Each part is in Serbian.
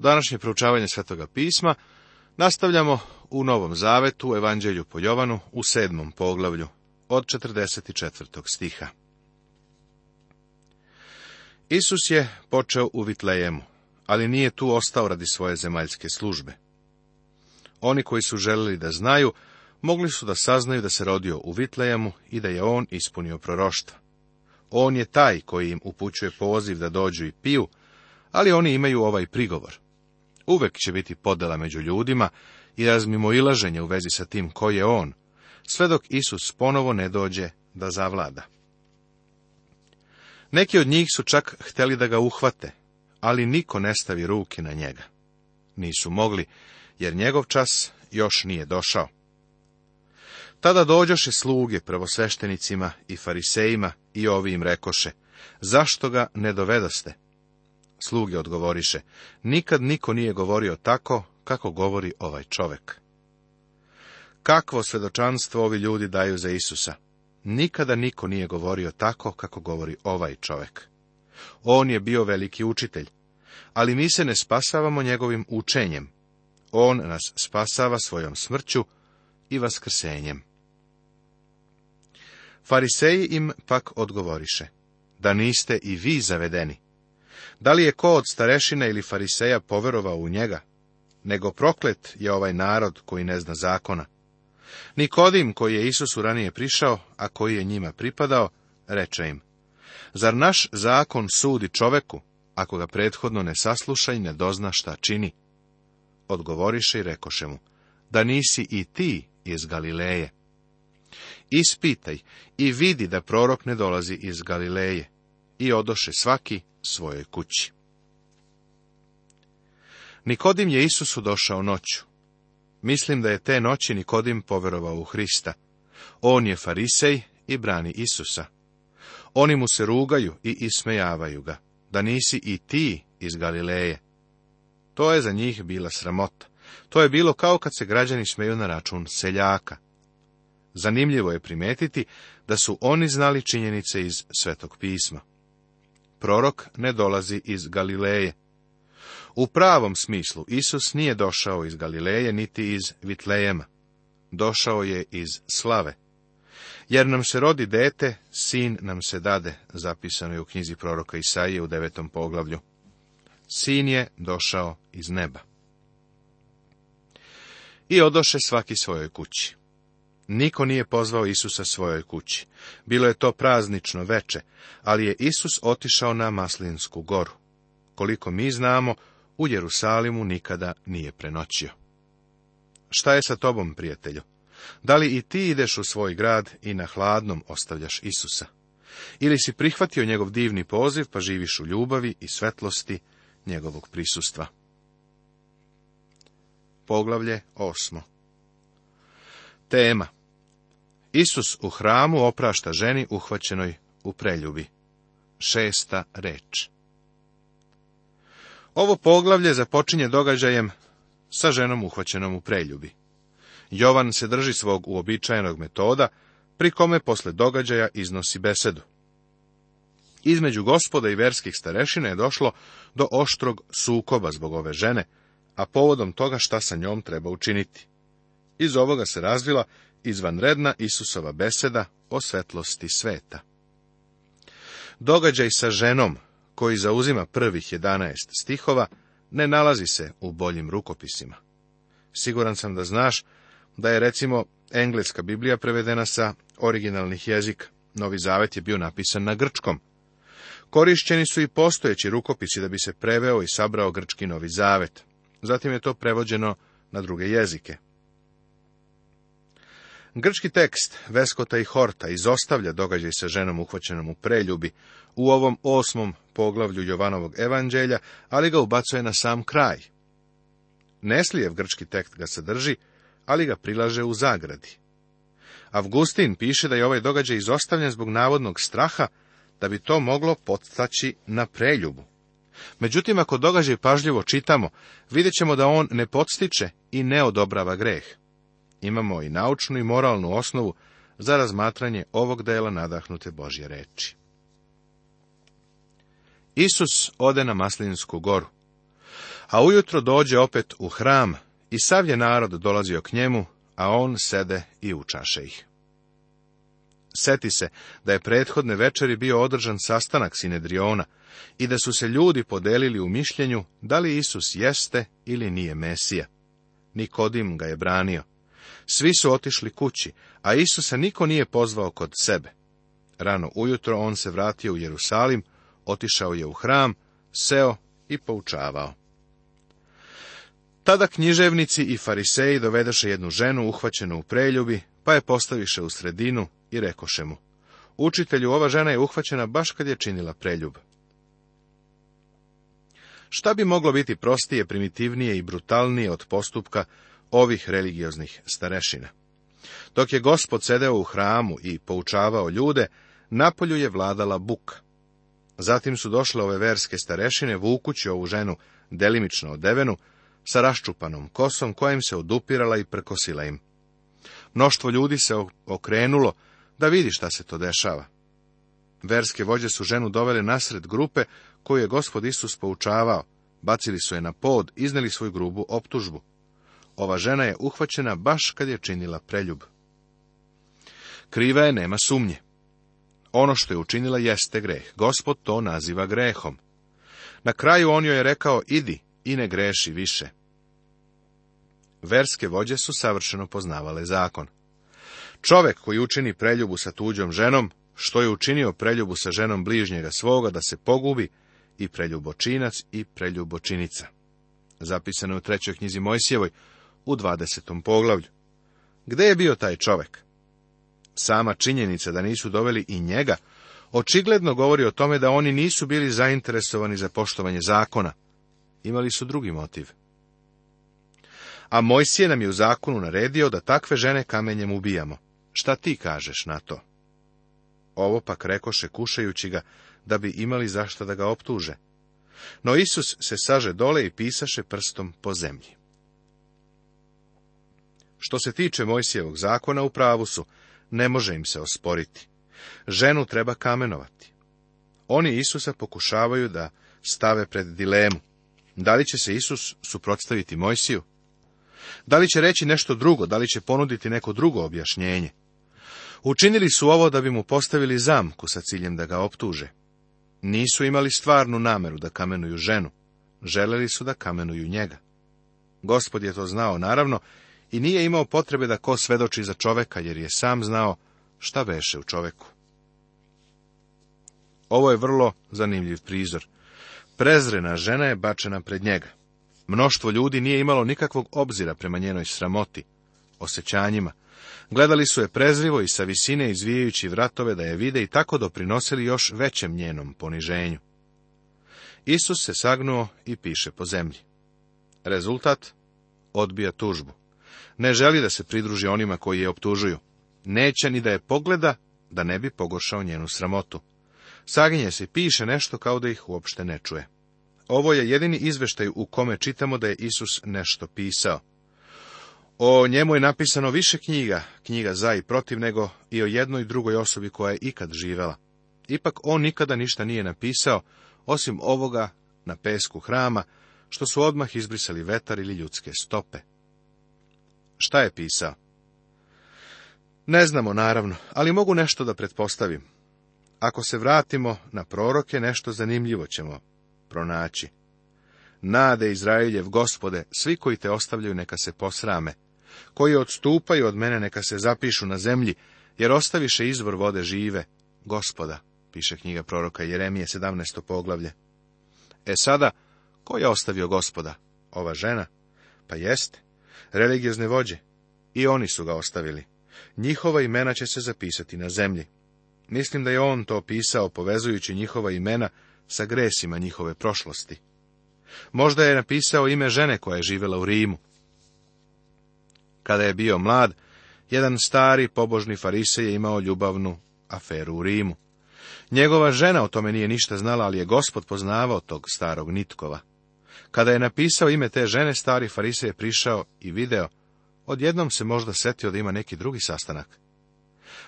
Današnje proučavanje Svetoga pisma nastavljamo u Novom Zavetu, Evanđelju po Jovanu, u sedmom poglavlju, od 44. stiha. Isus je počeo u Vitlejemu, ali nije tu ostao radi svoje zemaljske službe. Oni koji su željeli da znaju, mogli su da saznaju da se rodio u Vitlejemu i da je on ispunio proroštva. On je taj koji im upućuje poziv da dođu i piju, ali oni imaju ovaj prigovor. Uvek će biti podela među ljudima i razmimo ilaženje u vezi sa tim ko je on, sve dok Isus ponovo ne dođe da zavlada. Neki od njih su čak hteli da ga uhvate, ali niko ne stavi ruke na njega. Nisu mogli, jer njegov čas još nije došao. Tada dođoše sluge prvosveštenicima i farisejima i ovi im rekoše, zašto ga ne dovedaste? Sluge odgovoriše, nikad niko nije govorio tako kako govori ovaj čovek. Kakvo svedočanstvo ovi ljudi daju za Isusa? Nikada niko nije govorio tako kako govori ovaj čovek. On je bio veliki učitelj, ali mi se ne spasavamo njegovim učenjem. On nas spasava svojom smrću i vaskrsenjem. Fariseji im pak odgovoriše, da niste i vi zavedeni. Da li je ko od starešina ili fariseja poverovao u njega? Nego proklet je ovaj narod koji ne zna zakona. Nikodim, koji je Isusu ranije prišao, a koji je njima pripadao, reče im, Zar naš zakon sudi čoveku, ako ga prethodno ne sasluša i ne dozna šta čini? Odgovoriše i rekoše mu, da nisi i ti iz Galileje. Ispitaj i vidi da prorok ne dolazi iz Galileje i odoše svaki svojoj kući. Nikodim je Isusu došao noću. Mislim da je te noći Nikodim poverovao u Hrista. On je farisej i brani Isusa. Oni mu se rugaju i ismejavaju ga, da nisi i ti iz Galileje. To je za njih bila sramota. To je bilo kao kad se građani smeju na račun seljaka. Zanimljivo je primetiti da su oni znali činjenice iz Svetog pisma prorok ne dolazi iz Galileje. U pravom smislu Isus nije došao iz Galileje niti iz Vitlejema. Došao je iz slave. Jer nam se rodi dete, sin nam se dade, zapisano je u knjizi proroka Isaije u devetom poglavlju. Sin je došao iz neba. I odoše svaki svojoj kući. Niko nije pozvao Isusa svojoj kući. Bilo je to praznično veče, ali je Isus otišao na Maslinsku goru. Koliko mi znamo, u Jerusalimu nikada nije prenoćio. Šta je sa tobom, prijatelju? Da li i ti ideš u svoj grad i na hladnom ostavljaš Isusa? Ili si prihvatio njegov divni poziv, pa živiš u ljubavi i svetlosti njegovog prisustva? Poglavlje osmo Tema Isus u hramu oprašta ženi uhvaćenoj u preljubi. Šesta reč. Ovo poglavlje započinje događajem sa ženom uhvaćenom u preljubi. Jovan se drži svog uobičajenog metoda, pri kome posle događaja iznosi besedu. Između gospoda i verskih starešina je došlo do oštrog sukoba zbog ove žene, a povodom toga šta sa njom treba učiniti. Iz ovoga se razvila izvanredna Isusova beseda o svetlosti sveta. Događaj sa ženom, koji zauzima prvih 11 stihova, ne nalazi se u boljim rukopisima. Siguran sam da znaš da je recimo engleska Biblija prevedena sa originalnih jezika. Novi zavet je bio napisan na grčkom. Korišćeni su i postojeći rukopisi da bi se preveo i sabrao grčki novi zavet. Zatim je to prevođeno na druge jezike. Grčki tekst Veskota i Horta izostavlja događaj sa ženom uhvaćenom u preljubi u ovom osmom poglavlju Jovanovog evanđelja, ali ga ubacuje na sam kraj. Neslijev grčki tekst ga sadrži, ali ga prilaže u zagradi. Avgustin piše da je ovaj događaj izostavljen zbog navodnog straha da bi to moglo podstaći na preljubu. Međutim, ako događaj pažljivo čitamo, vidjet ćemo da on ne podstiče i ne odobrava greh imamo i naučnu i moralnu osnovu za razmatranje ovog dela nadahnute Božje reči. Isus ode na Maslinsku goru, a ujutro dođe opet u hram i sav je narod dolazio k njemu, a on sede i učaše ih. Seti se da je prethodne večeri bio održan sastanak Sinedriona i da su se ljudi podelili u mišljenju da li Isus jeste ili nije Mesija. Nikodim ga je branio. Svi su otišli kući, a Isusa niko nije pozvao kod sebe. Rano ujutro on se vratio u Jerusalim, otišao je u hram, seo i poučavao. Tada književnici i fariseji dovedoše jednu ženu uhvaćenu u preljubi, pa je postaviše u sredinu i rekoše mu, učitelju, ova žena je uhvaćena baš kad je činila preljub. Šta bi moglo biti prostije, primitivnije i brutalnije od postupka ovih religioznih starešina. Dok je gospod sedeo u hramu i poučavao ljude, napolju je vladala buka. Zatim su došle ove verske starešine, vukući ovu ženu delimično odevenu, sa raščupanom kosom, im se odupirala i prkosila im. Mnoštvo ljudi se okrenulo da vidi šta se to dešava. Verske vođe su ženu dovele nasred grupe koju je gospod Isus poučavao, bacili su je na pod, izneli svoju grubu optužbu. Ova žena je uhvaćena baš kad je činila preljub. Kriva je, nema sumnje. Ono što je učinila jeste greh. Gospod to naziva grehom. Na kraju on joj je rekao, idi i ne greši više. Verske vođe su savršeno poznavale zakon. Čovek koji učini preljubu sa tuđom ženom, što je učinio preljubu sa ženom bližnjega svoga, da se pogubi, i preljubočinac i preljubočinica. Zapisano je u trećoj knjizi Mojsijevoj, u 20. poglavlju. Gde je bio taj čovek? Sama činjenica da nisu doveli i njega, očigledno govori o tome da oni nisu bili zainteresovani za poštovanje zakona. Imali su drugi motiv. A Mojsije nam je u zakonu naredio da takve žene kamenjem ubijamo. Šta ti kažeš na to? Ovo pak rekoše kušajući ga, da bi imali zašto da ga optuže. No Isus se saže dole i pisaše prstom po zemlji. Što se tiče Mojsijevog zakona, u pravu su, ne može im se osporiti. Ženu treba kamenovati. Oni Isusa pokušavaju da stave pred dilemu. Da li će se Isus suprotstaviti Mojsiju? Da li će reći nešto drugo, da li će ponuditi neko drugo objašnjenje? Učinili su ovo da bi mu postavili zamku sa ciljem da ga optuže. Nisu imali stvarnu nameru da kamenuju ženu, želeli su da kamenuju njega. Gospod je to znao, naravno, i nije imao potrebe da ko svedoči za čoveka, jer je sam znao šta veše u čoveku. Ovo je vrlo zanimljiv prizor. Prezrena žena je bačena pred njega. Mnoštvo ljudi nije imalo nikakvog obzira prema njenoj sramoti, osjećanjima. Gledali su je prezrivo i sa visine izvijajući vratove da je vide i tako doprinosili još većem njenom poniženju. Isus se sagnuo i piše po zemlji. Rezultat odbija tužbu. Ne želi da se pridruži onima koji je optužuju. Neće ni da je pogleda, da ne bi pogoršao njenu sramotu. Saginje se piše nešto kao da ih uopšte ne čuje. Ovo je jedini izveštaj u kome čitamo da je Isus nešto pisao. O njemu je napisano više knjiga, knjiga za i protiv, nego i o jednoj drugoj osobi koja je ikad živela. Ipak on nikada ništa nije napisao, osim ovoga na pesku hrama, što su odmah izbrisali vetar ili ljudske stope. Šta je pisao? Ne znamo, naravno, ali mogu nešto da pretpostavim. Ako se vratimo na proroke, nešto zanimljivo ćemo pronaći. Nade Izraeljev, gospode, svi koji te ostavljaju neka se posrame, koji odstupaju od mene neka se zapišu na zemlji, jer ostaviše izvor vode žive, gospoda, piše knjiga proroka Jeremije, 17. poglavlje. E sada, ko je ostavio gospoda? Ova žena? Pa jeste, religijezne vođe. I oni su ga ostavili. Njihova imena će se zapisati na zemlji. Mislim da je on to pisao povezujući njihova imena sa gresima njihove prošlosti. Možda je napisao ime žene koja je živela u Rimu. Kada je bio mlad, jedan stari pobožni farise je imao ljubavnu aferu u Rimu. Njegova žena o tome nije ništa znala, ali je gospod poznavao tog starog Nitkova. Kada je napisao ime te žene, stari farise je prišao i video. Odjednom se možda setio da ima neki drugi sastanak.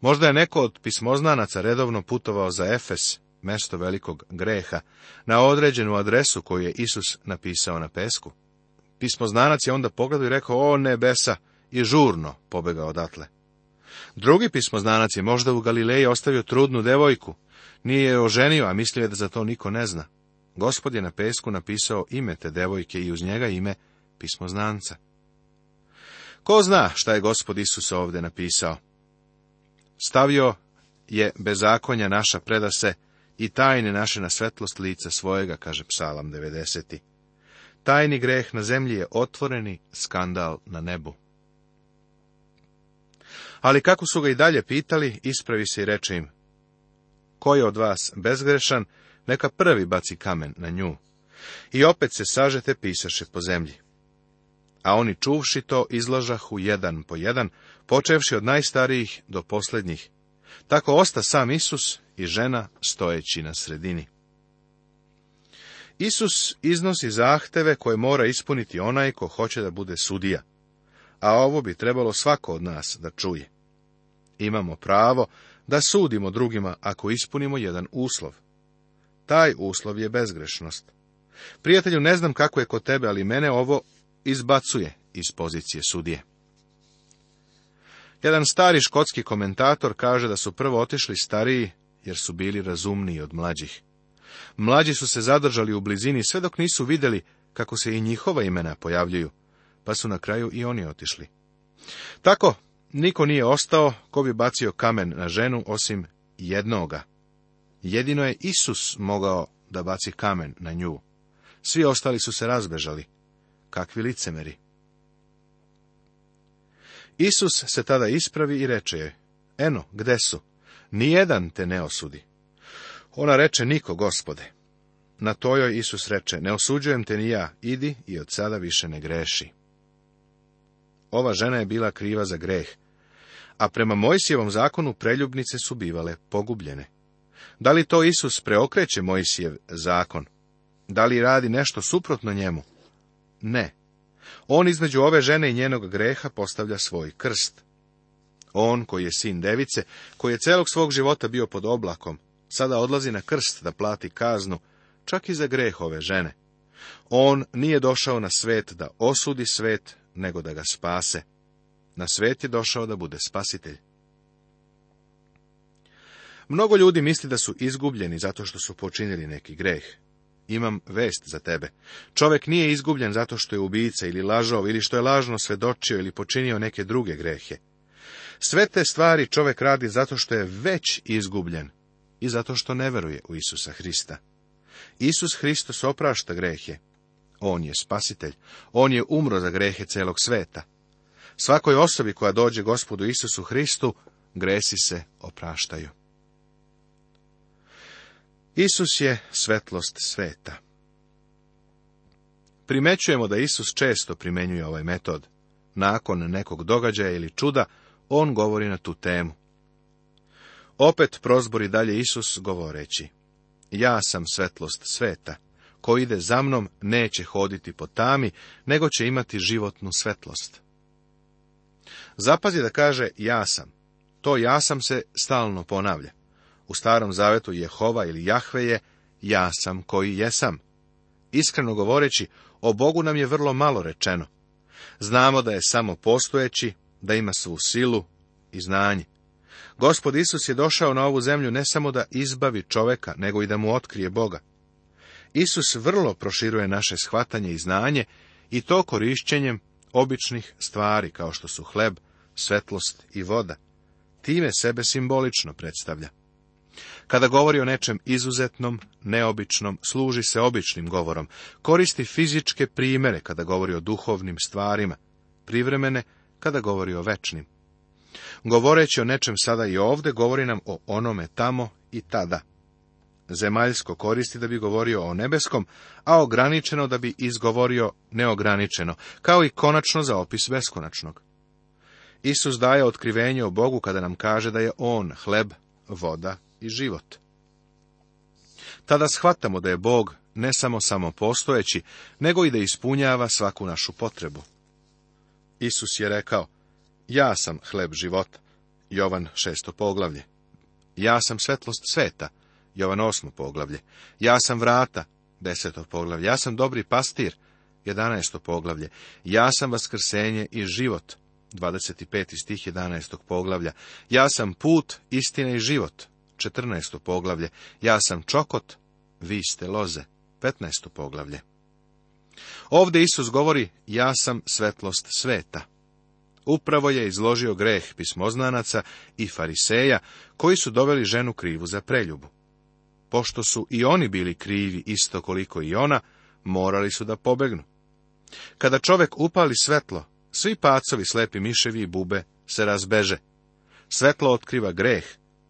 Možda je neko od pismoznanaca redovno putovao za Efes, mesto velikog greha, na određenu adresu koju je Isus napisao na pesku. Pismoznanac je onda pogledao i rekao, o nebesa, i žurno pobegao odatle. Drugi pismoznanac je možda u Galileji ostavio trudnu devojku. Nije je oženio, a mislio je da za to niko ne zna. Gospod je na pesku napisao ime te devojke i uz njega ime pismoznanca. Ko zna šta je gospod Isus ovdje napisao? Stavio je bezakonja naša predase i tajne naše na svetlost lica svojega, kaže psalam 90. Tajni greh na zemlji je otvoreni skandal na nebu. Ali kako su ga i dalje pitali, ispravi se i reče im, ko je od vas bezgrešan, neka prvi baci kamen na nju. I opet se sažete pisaše po zemlji. A oni čuvši to, izlažahu jedan po jedan, počevši od najstarijih do posljednjih. Tako osta sam Isus i žena stojeći na sredini. Isus iznosi zahteve koje mora ispuniti onaj ko hoće da bude sudija, a ovo bi trebalo svako od nas da čuje. Imamo pravo da sudimo drugima ako ispunimo jedan uslov, taj uslov je bezgrešnost. Prijatelju, ne znam kako je kod tebe, ali mene ovo izbacuje iz pozicije sudije. Jedan stari škotski komentator kaže da su prvo otišli stariji, jer su bili razumniji od mlađih. Mlađi su se zadržali u blizini sve dok nisu vidjeli kako se i njihova imena pojavljuju, pa su na kraju i oni otišli. Tako, niko nije ostao ko bi bacio kamen na ženu osim jednoga, Jedino je Isus mogao da baci kamen na nju. Svi ostali su se razbežali. Kakvi licemeri! Isus se tada ispravi i reče je, eno, gde su? Nijedan te ne osudi. Ona reče, niko, gospode. Na to joj Isus reče, ne osuđujem te ni ja, idi i od sada više ne greši. Ova žena je bila kriva za greh, a prema Mojsijevom zakonu preljubnice su bivale pogubljene. Da li to Isus preokreće Mojsijev zakon? Da li radi nešto suprotno njemu? Ne. On između ove žene i njenog greha postavlja svoj krst. On, koji je sin device, koji je celog svog života bio pod oblakom, sada odlazi na krst da plati kaznu, čak i za greh ove žene. On nije došao na svet da osudi svet, nego da ga spase. Na svet je došao da bude spasitelj. Mnogo ljudi misli da su izgubljeni zato što su počinili neki greh. Imam vest za tebe. Čovek nije izgubljen zato što je ubica ili lažao ili što je lažno svedočio ili počinio neke druge grehe. Sve te stvari čovek radi zato što je već izgubljen i zato što ne veruje u Isusa Hrista. Isus Hristos oprašta grehe. On je spasitelj. On je umro za grehe celog sveta. Svakoj osobi koja dođe gospodu Isusu Hristu, gresi se opraštaju. Isus je svetlost sveta. Primećujemo da Isus često primenjuje ovaj metod. Nakon nekog događaja ili čuda, on govori na tu temu. Opet prozbori dalje Isus govoreći, Ja sam svetlost sveta, ko ide za mnom neće hoditi po tami, nego će imati životnu svetlost. Zapazi da kaže ja sam. To ja sam se stalno ponavlja. U starom zavetu Jehova ili Jahve je ja sam koji jesam. Iskreno govoreći, o Bogu nam je vrlo malo rečeno. Znamo da je samo postojeći, da ima svu silu i znanje. Gospod Isus je došao na ovu zemlju ne samo da izbavi čoveka, nego i da mu otkrije Boga. Isus vrlo proširuje naše shvatanje i znanje i to korišćenjem običnih stvari kao što su hleb, svetlost i voda. Time sebe simbolično predstavlja. Kada govori o nečem izuzetnom, neobičnom, služi se običnim govorom. Koristi fizičke primere kada govori o duhovnim stvarima, privremene kada govori o večnim. Govoreći o nečem sada i ovde, govori nam o onome tamo i tada. Zemaljsko koristi da bi govorio o nebeskom, a ograničeno da bi izgovorio neograničeno, kao i konačno za opis beskonačnog. Isus daje otkrivenje o Bogu kada nam kaže da je On hleb, voda i život. Tada shvatamo da je Bog ne samo samo postojeći, nego i da ispunjava svaku našu potrebu. Isus je rekao, ja sam hleb života, Jovan šesto poglavlje. Ja sam svetlost sveta, Jovan osmo poglavlje. Ja sam vrata, deseto poglavlje. Ja sam dobri pastir, jedanaesto poglavlje. Ja sam vaskrsenje i život, 25. stih 11. poglavlja. Ja sam put, istina i život, 14. poglavlje. Ja sam čokot, vi ste loze. 15. poglavlje. Ovdje Isus govori, ja sam svetlost sveta. Upravo je izložio greh pismoznanaca i fariseja, koji su doveli ženu krivu za preljubu. Pošto su i oni bili krivi isto koliko i ona, morali su da pobegnu. Kada čovjek upali svetlo, svi pacovi, slepi miševi i bube se razbeže. Svetlo otkriva greh,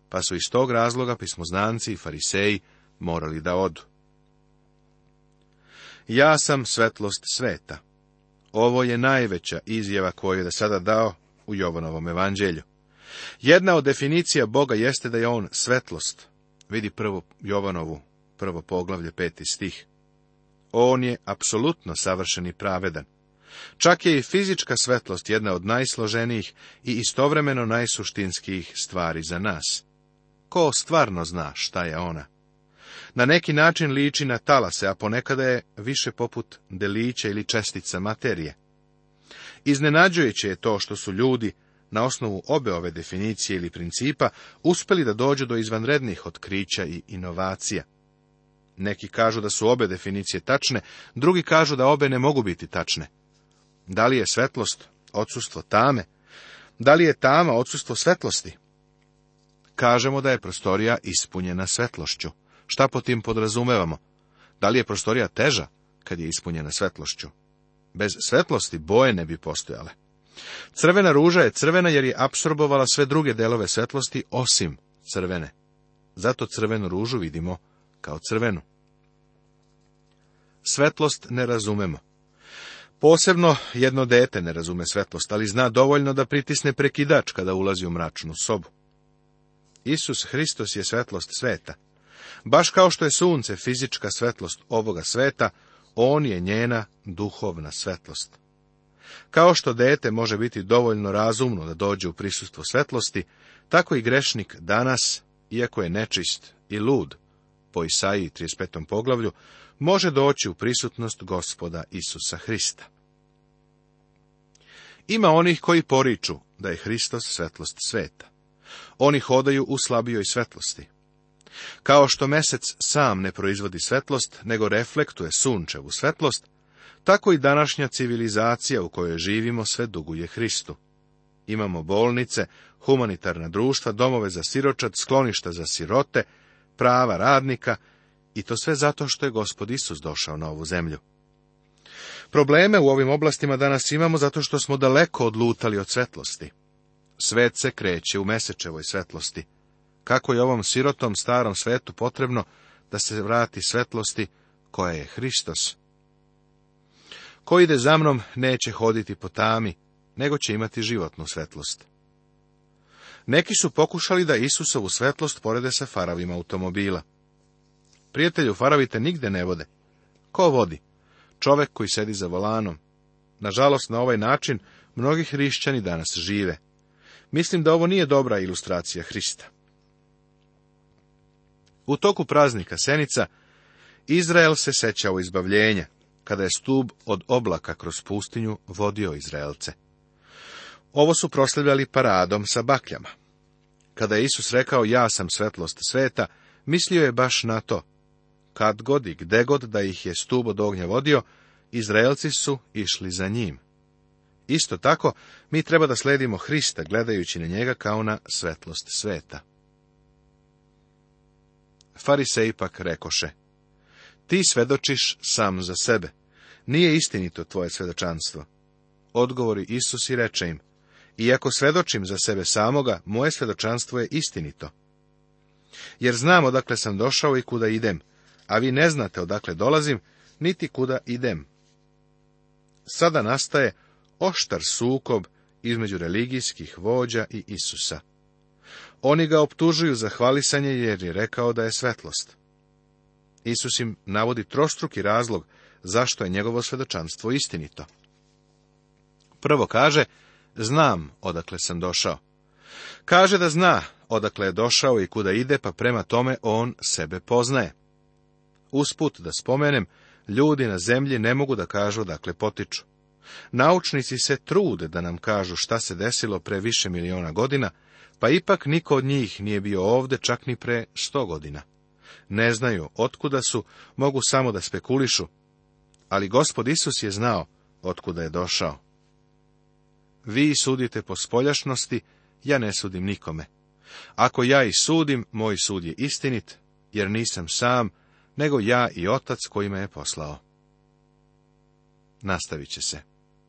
pa su iz tog razloga pismoznanci i fariseji morali da odu. Ja sam svetlost sveta. Ovo je najveća izjava koju je da sada dao u Jovanovom evanđelju. Jedna od definicija Boga jeste da je on svetlost. Vidi prvo Jovanovu, prvo poglavlje, peti stih. On je apsolutno savršen i pravedan. Čak je i fizička svetlost jedna od najsloženijih i istovremeno najsuštinskih stvari za nas. Ko stvarno zna šta je ona? Na neki način liči na talase, a ponekada je više poput delića ili čestica materije. Iznenađujuće je to što su ljudi, na osnovu obe ove definicije ili principa, uspeli da dođu do izvanrednih otkrića i inovacija. Neki kažu da su obe definicije tačne, drugi kažu da obe ne mogu biti tačne. Da li je svetlost odsustvo tame? Da li je tama odsustvo svetlosti? kažemo da je prostorija ispunjena svetlošću. Šta po tim podrazumevamo? Da li je prostorija teža kad je ispunjena svetlošću? Bez svetlosti boje ne bi postojale. Crvena ruža je crvena jer je apsorbovala sve druge delove svetlosti osim crvene. Zato crvenu ružu vidimo kao crvenu. Svetlost ne razumemo. Posebno jedno dete ne razume svetlost, ali zna dovoljno da pritisne prekidač kada ulazi u mračnu sobu. Isus Hristos je svetlost sveta. Baš kao što je sunce fizička svetlost ovoga sveta, on je njena duhovna svetlost. Kao što dete može biti dovoljno razumno da dođe u prisustvo svetlosti, tako i grešnik danas, iako je nečist i lud, po Isaiji 35. poglavlju, može doći u prisutnost gospoda Isusa Hrista. Ima onih koji poriču da je Hristos svetlost sveta oni hodaju u slabijoj svetlosti. Kao što mesec sam ne proizvodi svetlost, nego reflektuje sunčevu svetlost, tako i današnja civilizacija u kojoj živimo sve duguje Hristu. Imamo bolnice, humanitarna društva, domove za siročat, skloništa za sirote, prava radnika i to sve zato što je gospod Isus došao na ovu zemlju. Probleme u ovim oblastima danas imamo zato što smo daleko odlutali od svetlosti. Svet se kreće u mesečevoj svetlosti. Kako je ovom sirotom starom svetu potrebno da se vrati svetlosti koja je Hristos? Ko ide za mnom neće hoditi po tami, nego će imati životnu svetlost. Neki su pokušali da Isusovu svetlost porede sa faravima automobila. Prijatelju, faravite nigde ne vode. Ko vodi? Čovek koji sedi za volanom. Nažalost, na ovaj način mnogi hrišćani danas žive. Mislim da ovo nije dobra ilustracija Hrista. U toku praznika Senica, Izrael se sećao izbavljenja, kada je stub od oblaka kroz pustinju vodio Izraelce. Ovo su proslavljali paradom sa bakljama. Kada je Isus rekao, ja sam svetlost sveta, mislio je baš na to. Kad god i gde god da ih je stub od ognja vodio, Izraelci su išli za njim. Isto tako, mi treba da sledimo Hrista, gledajući na njega kao na svetlost sveta. Farisej ipak rekoše, ti svedočiš sam za sebe, nije istinito tvoje svedočanstvo. Odgovori Isus i reče im, iako svedočim za sebe samoga, moje svedočanstvo je istinito. Jer znam odakle sam došao i kuda idem, a vi ne znate odakle dolazim, niti kuda idem. Sada nastaje oštar sukob između religijskih vođa i Isusa. Oni ga optužuju za hvalisanje jer je rekao da je svetlost. Isus im navodi trostruki razlog zašto je njegovo svedočanstvo istinito. Prvo kaže, znam odakle sam došao. Kaže da zna odakle je došao i kuda ide, pa prema tome on sebe poznaje. Usput da spomenem, ljudi na zemlji ne mogu da kažu odakle potiču. Naučnici se trude da nam kažu šta se desilo pre više miliona godina, pa ipak niko od njih nije bio ovde čak ni pre sto godina. Ne znaju otkuda su, mogu samo da spekulišu, ali gospod Isus je znao otkuda je došao. Vi sudite po spoljašnosti, ja ne sudim nikome. Ako ja i sudim, moj sud je istinit, jer nisam sam, nego ja i otac koji me je poslao. Nastavit će se.